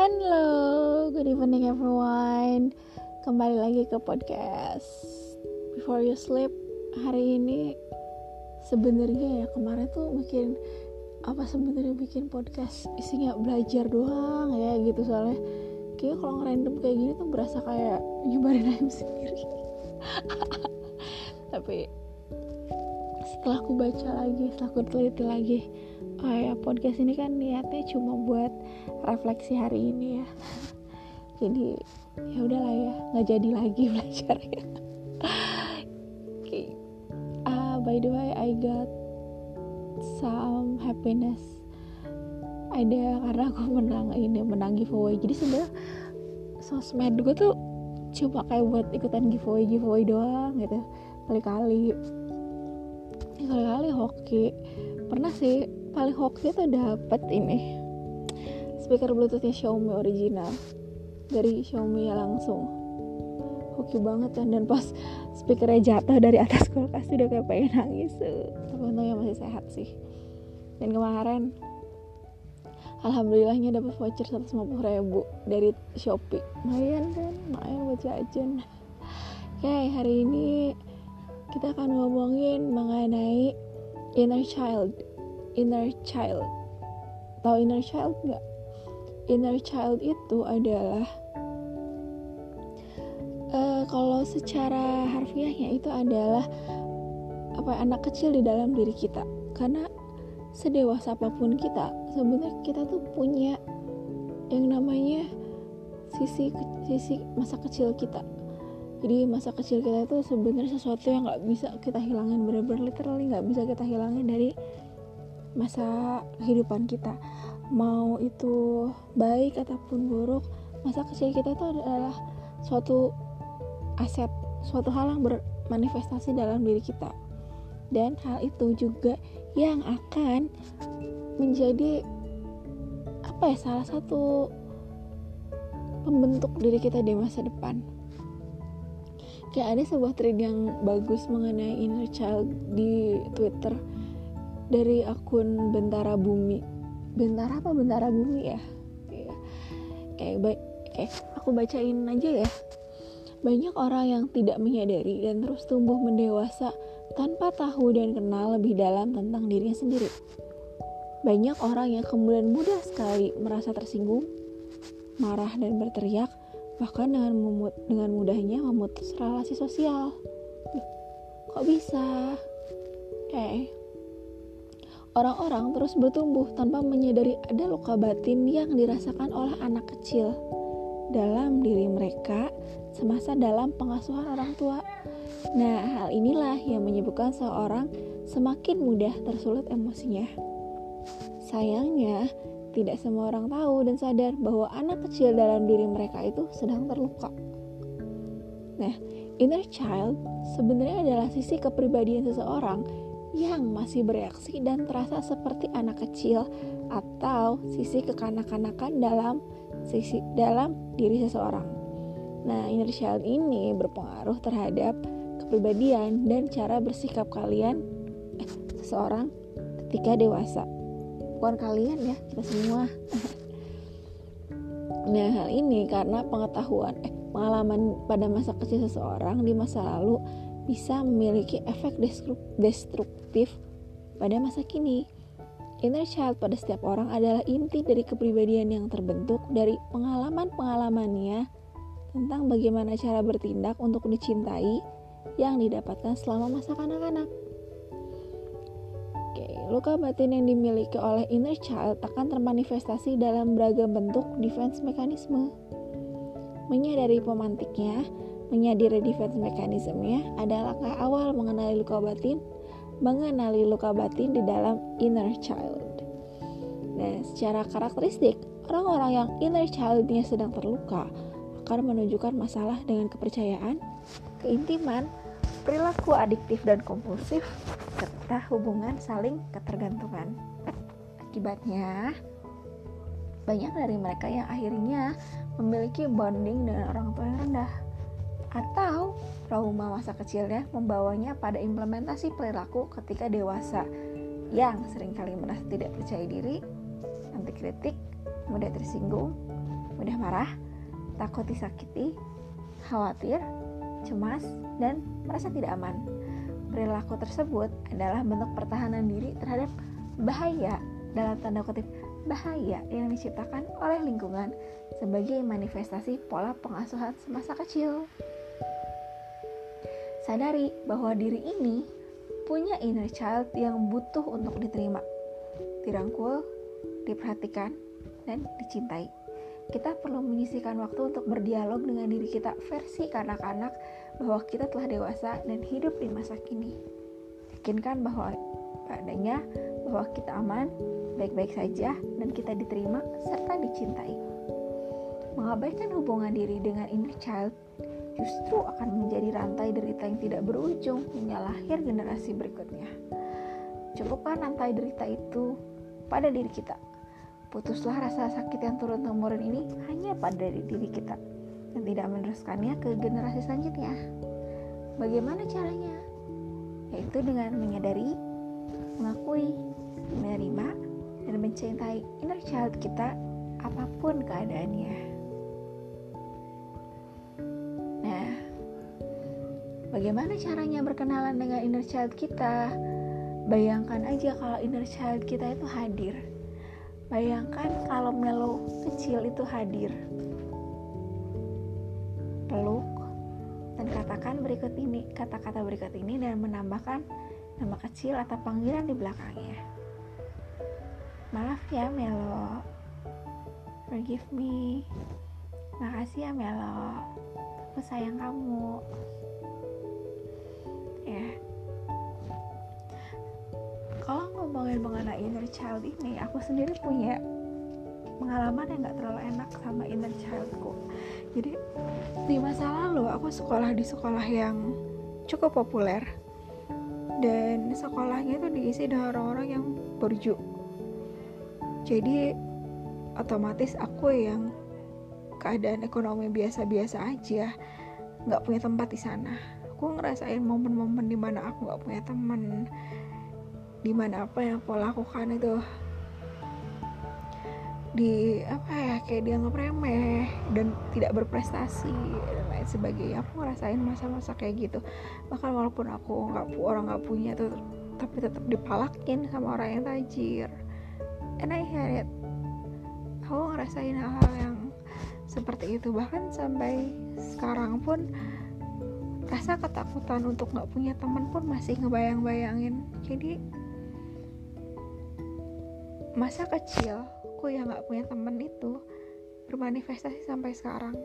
Hello, good evening everyone. Kembali lagi ke podcast Before You Sleep. Hari ini sebenarnya ya kemarin tuh bikin apa sebenarnya bikin podcast isinya belajar doang ya gitu soalnya kayak kalau ngerandom kayak gini tuh berasa kayak nyebarin ayam sendiri. Tapi setelah aku baca lagi, setelah aku teliti lagi, oh ya podcast ini kan niatnya cuma buat refleksi hari ini ya. Jadi ya udahlah ya nggak jadi lagi belajar ya okay. uh, by the way I got some happiness. Ada karena aku menang ini menang giveaway. Jadi sebenarnya sosmed gue tuh cuma kayak buat ikutan giveaway giveaway doang gitu. Kali-kali. Kali-kali hoki. Pernah sih paling hoki tuh dapet ini. Speaker bluetoothnya Xiaomi original. Dari Xiaomi ya langsung. Hoki banget kan dan pas speakernya jatuh dari atas kulkas udah kayak pengen nangis. Tapi untungnya masih sehat sih. Dan kemarin alhamdulillahnya dapat voucher 150 ribu dari Shopee. Lumayan kan lumayan buat jajan oke hari ini kita akan ngomongin mengenai inner child inner child. Tahu inner child nggak? Inner child itu adalah uh, kalau secara harfiahnya itu adalah apa anak kecil di dalam diri kita. Karena sedewasa apa pun kita sebenarnya kita tuh punya yang namanya sisi sisi masa kecil kita. Jadi masa kecil kita itu sebenarnya sesuatu yang nggak bisa kita hilangin bener-bener literally nggak bisa kita hilangin dari masa kehidupan kita. Mau itu baik ataupun buruk masa kecil kita itu adalah suatu aset suatu hal yang bermanifestasi dalam diri kita. Dan hal itu juga yang akan menjadi apa ya salah satu pembentuk diri kita di masa depan. Kayak ada sebuah thread yang bagus mengenai inner child di Twitter dari akun Bentara Bumi. Bentara apa Bentara Bumi ya? Kayak baik kayak aku bacain aja ya. Banyak orang yang tidak menyadari dan terus tumbuh mendewasa tanpa tahu dan kenal lebih dalam tentang dirinya sendiri. Banyak orang yang kemudian mudah sekali merasa tersinggung marah dan berteriak bahkan dengan memut dengan mudahnya memutus relasi sosial. Kok bisa? Eh Orang-orang terus bertumbuh tanpa menyadari ada luka batin yang dirasakan oleh anak kecil dalam diri mereka semasa dalam pengasuhan orang tua. Nah, hal inilah yang menyebabkan seorang semakin mudah tersulut emosinya. Sayangnya, tidak semua orang tahu dan sadar bahwa anak kecil dalam diri mereka itu sedang terluka. Nah, inner child sebenarnya adalah sisi kepribadian seseorang yang masih bereaksi dan terasa seperti anak kecil atau sisi kekanak-kanakan dalam sisi dalam diri seseorang. Nah, inner child ini berpengaruh terhadap kepribadian dan cara bersikap kalian eh, seseorang ketika dewasa. Bukan kalian ya, kita semua. nah, hal ini karena pengetahuan eh pengalaman pada masa kecil seseorang di masa lalu bisa memiliki efek destruktif pada masa kini. Inner child pada setiap orang adalah inti dari kepribadian yang terbentuk dari pengalaman-pengalamannya tentang bagaimana cara bertindak untuk dicintai yang didapatkan selama masa kanak-kanak. Luka batin yang dimiliki oleh inner child akan termanifestasi dalam beragam bentuk defense mekanisme. Menyadari pemantiknya, Menyadari defense mekanismenya adalah langkah awal mengenali luka batin, mengenali luka batin di dalam inner child. Nah, secara karakteristik, orang-orang yang inner childnya sedang terluka akan menunjukkan masalah dengan kepercayaan, keintiman, perilaku adiktif dan kompulsif, serta hubungan saling ketergantungan. Akibatnya, banyak dari mereka yang akhirnya memiliki bonding dengan orang tua yang rendah atau trauma masa kecilnya membawanya pada implementasi perilaku ketika dewasa yang sering kali merasa tidak percaya diri, anti kritik, mudah tersinggung, mudah marah, takut disakiti, khawatir, cemas, dan merasa tidak aman. Perilaku tersebut adalah bentuk pertahanan diri terhadap bahaya dalam tanda kutip bahaya yang diciptakan oleh lingkungan sebagai manifestasi pola pengasuhan semasa kecil. Sadari bahwa diri ini punya inner child yang butuh untuk diterima, dirangkul, diperhatikan, dan dicintai. Kita perlu menyisihkan waktu untuk berdialog dengan diri kita versi kanak-kanak bahwa kita telah dewasa dan hidup di masa kini. Yakinkan bahwa padanya bahwa kita aman, baik-baik saja, dan kita diterima serta dicintai. Mengabaikan hubungan diri dengan inner child justru akan menjadi rantai derita yang tidak berujung hingga lahir generasi berikutnya. Cukupkan rantai derita itu pada diri kita Putuslah rasa sakit yang turun-temurun ini hanya pada diri kita dan tidak meneruskannya ke generasi selanjutnya. Bagaimana caranya? Yaitu dengan menyadari, mengakui, menerima, dan mencintai inner child kita apa pun keadaannya. Bagaimana caranya berkenalan dengan inner child kita? Bayangkan aja kalau inner child kita itu hadir Bayangkan kalau Melo kecil itu hadir. Peluk dan katakan berikut ini, kata-kata berikut ini dan menambahkan nama kecil atau panggilan di belakangnya. Maaf ya Melo. Forgive me. Makasih ya Melo. Aku sayang kamu. Ya, kalau ngomongin mengenai inner child ini aku sendiri punya pengalaman yang gak terlalu enak sama inner childku. Jadi di masa lalu aku sekolah di sekolah yang cukup populer. Dan sekolahnya itu diisi dengan orang-orang yang berju. Jadi otomatis aku yang keadaan ekonomi biasa-biasa aja nggak punya tempat di sana aku ngerasain momen-momen di mana aku nggak punya temen. Di mana apa yang aku lakukan itu. Di apa ya kayak dianggap remeh dan tidak berprestasi dan lain sebagainya. Aku ngerasain masa-masa kayak gitu. Bahkan walaupun aku nggak orang nggak punya tuh tapi tetap dipalakin sama orang yang tajir. And I had it. Aku ngerasain hal-hal yang seperti itu. Bahkan sampai sekarang pun rasa ketakutan untuk nggak punya teman pun masih ngebayang-bayangin. Jadi masa kecil aku yang gak punya temen itu bermanifestasi sampai sekarang.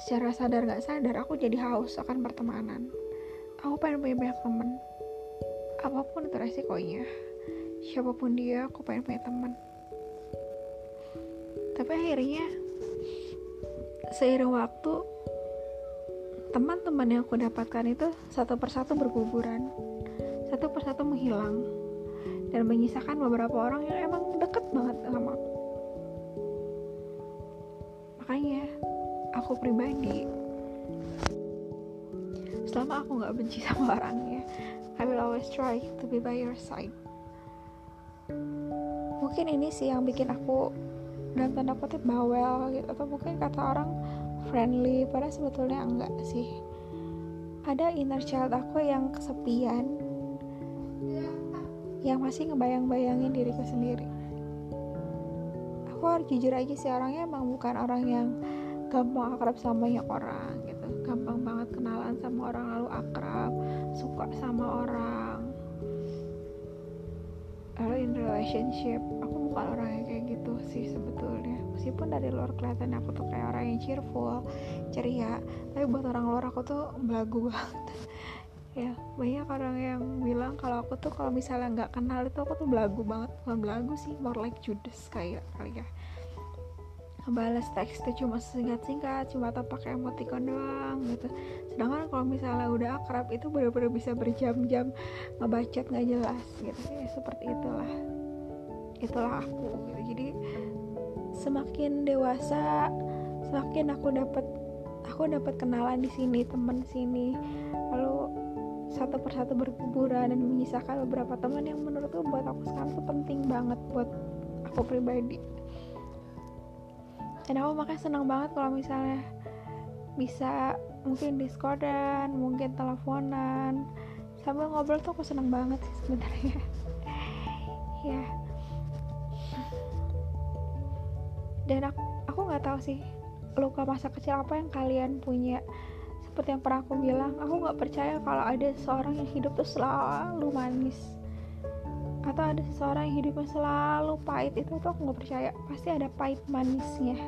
Secara sadar gak sadar aku jadi haus akan pertemanan. Aku pengen punya banyak temen apa pun itu resikonya. Siapa pun dia aku pengen punya temen tapi akhirnya seiring waktu teman-teman yang aku dapatkan itu satu persatu berguguran. Satu persatu menghilang dan menyisakan beberapa orang yang emang deket banget sama aku. Makanya aku pribadi selama aku nggak benci sama orangnya I will always try to be by your side. Mungkin ini sih yang bikin aku dalam tanda kutip bawel gitu atau mungkin kata orang friendly padahal sebetulnya enggak sih. Ada inner child aku yang kesepian. Yang masih ngebayang-bayangin diriku sendiri. Aku harus jujur aja sih orangnya emang bukan orang yang gampang akrab sama banyak orang gitu. Gampang banget kenalan sama orang lalu akrab suka sama orang. Lalu in relationship aku bukan orang yang kayak gitu sih sebetulnya meskipun dari luar kelihatan aku tuh kayak orang yang cheerful ceria tapi buat orang luar aku tuh belagu banget. Ya banyak orang yang bilang kalau aku tuh kalau misalnya nggak kenal itu aku tuh belagu banget. Bukan belagu sih more like Judas kayak kali ya. Balas teks itu cuma singkat-singkat cuma atau pakai emoticon doang gitu. Sedangkan kalau misalnya udah akrab itu benar-benar bisa berjam-jam ngebacot nggak jelas gitu. Ya seperti itulah. Itulah aku gitu. Jadi semakin dewasa semakin aku dapat aku dapat kenalan di sini teman sini. Lalu satu persatu berkuburan dan menyisakan beberapa teman yang menurutku buat aku sekarang tuh penting banget buat aku pribadi. Dan aku makanya senang banget kalau misalnya bisa mungkin discordan mungkin teleponan. Sambil ngobrol tuh aku seneng banget sih sebenarnya. Ya dan aku aku nggak tahu sih luka masa kecil apa yang kalian punya. Seperti yang pernah aku bilang aku nggak percaya kalau ada seseorang yang hidup tuh selalu manis. Atau ada seseorang yang hidupnya selalu pahit itu tuh aku nggak percaya. Pasti ada pahit manisnya.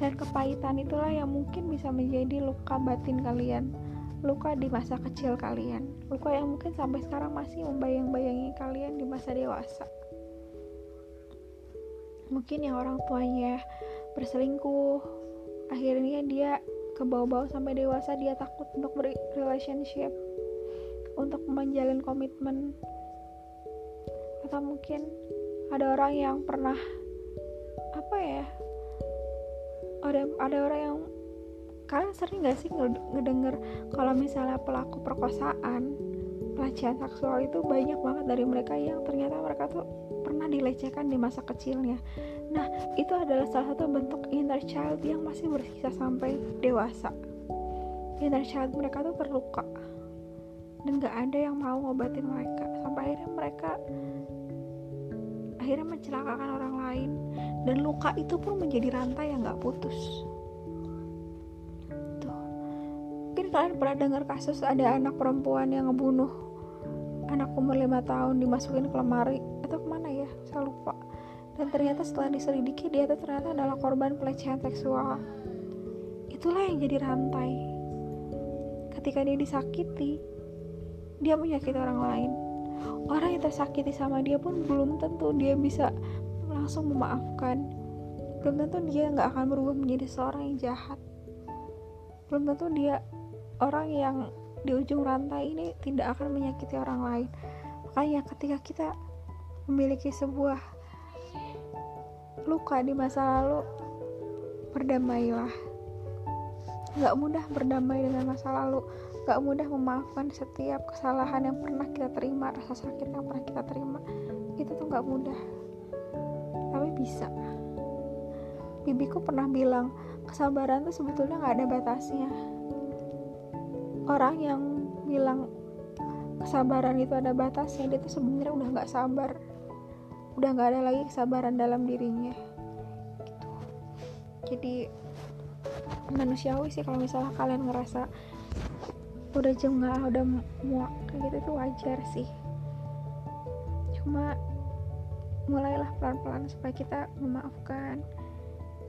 Dan kepahitan itulah yang mungkin bisa menjadi luka batin kalian. Luka di masa kecil kalian. Luka yang mungkin sampai sekarang masih membayang-bayangi kalian di masa dewasa mungkin yang orang tuanya berselingkuh. Akhirnya dia ke bawah-bawah sampai dewasa dia takut untuk relationship untuk menjalin komitmen. Atau mungkin ada orang yang pernah apa ya ada ada orang yang kalian sering gak sih ngedenger kalau misalnya pelaku perkosaan pelecehan seksual itu banyak banget dari mereka yang ternyata mereka tuh dilecehkan di masa kecilnya. Nah itu adalah salah satu bentuk inner child yang masih bersisa sampai dewasa. Inner child mereka tuh terluka. Dan gak ada yang mau ngobatin mereka. Sampai akhirnya mereka akhirnya mencelakakan orang lain. Dan luka itu pun menjadi rantai yang gak putus. Tuh. Mungkin kalian pernah dengar kasus ada anak perempuan yang ngebunuh anak umur 5 tahun dimasukin ke lemari atau ke mana ya saya lupa. Dan ternyata setelah diselidiki dia tuh ternyata adalah korban pelecehan seksual. Itulah yang jadi rantai. Ketika dia disakiti dia menyakiti orang lain. Orang yang tersakiti sama dia pun belum tentu dia bisa langsung memaafkan. Belum tentu dia nggak akan berubah menjadi seorang yang jahat. Belum tentu dia orang yang di ujung rantai ini tidak akan menyakiti orang lain. Makanya ketika kita memiliki sebuah luka di masa lalu berdamailah. Nggak mudah berdamai dengan masa lalu. Gak mudah memaafkan setiap kesalahan yang pernah kita terima rasa sakit yang pernah kita terima. Itu tuh gak mudah. Tapi bisa. Bibiku pernah bilang kesabaran tuh sebetulnya gak ada batasnya orang yang bilang kesabaran itu ada batasnya dia tuh sebenarnya udah gak sabar. Udah gak ada lagi kesabaran dalam dirinya. Gitu. Jadi manusiawi sih kalau misalnya kalian ngerasa udah jengah udah muak kayak gitu itu wajar sih. Cuma mulailah pelan-pelan supaya kita memaafkan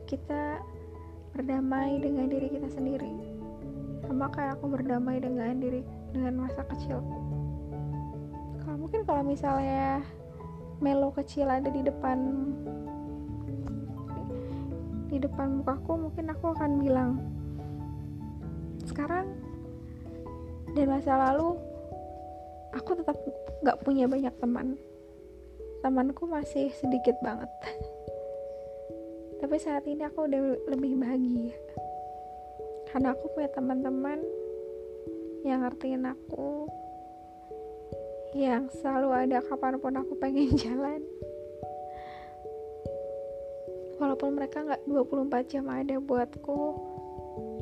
kita berdamai dengan diri kita sendiri kayak aku berdamai dengan diri dengan masa kecilku. Kalau mungkin kalau misalnya Melo kecil ada di depan di depan mukaku mungkin aku akan bilang sekarang dan masa lalu aku tetap gak punya banyak teman. Temanku masih sedikit banget. Tapi saat ini aku udah lebih bahagia karena aku punya teman-teman yang ngertiin aku yang selalu ada kapan pun aku pengen jalan. Walaupun mereka nggak 24 jam ada buatku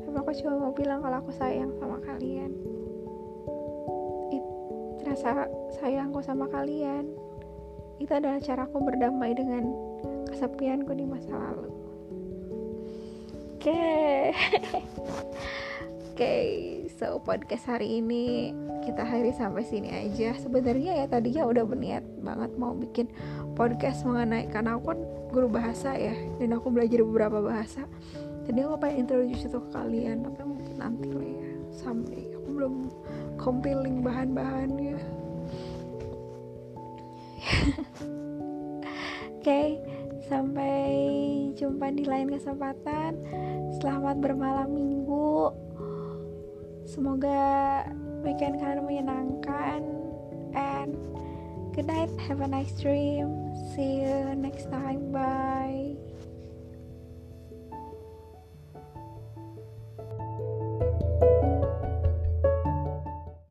tapi aku cuma mau bilang kalau aku sayang sama kalian. Rasa sayangku sama kalian. Itu adalah caraku berdamai dengan kesepianku di masa lalu oke. Okay, so podcast hari ini kita hari sampai sini aja. Sebenarnya ya tadinya udah berniat banget mau bikin podcast mengenai karena aku kan guru bahasa ya dan aku belajar beberapa bahasa. Jadi aku pengen introduce itu ke kalian tapi mungkin nanti lah ya. Sampai aku belum compiling bahan-bahannya jumpa di lain kesempatan. Selamat bermalam minggu. Semoga weekend kalian menyenangkan and good night have a nice dream. See you next time bye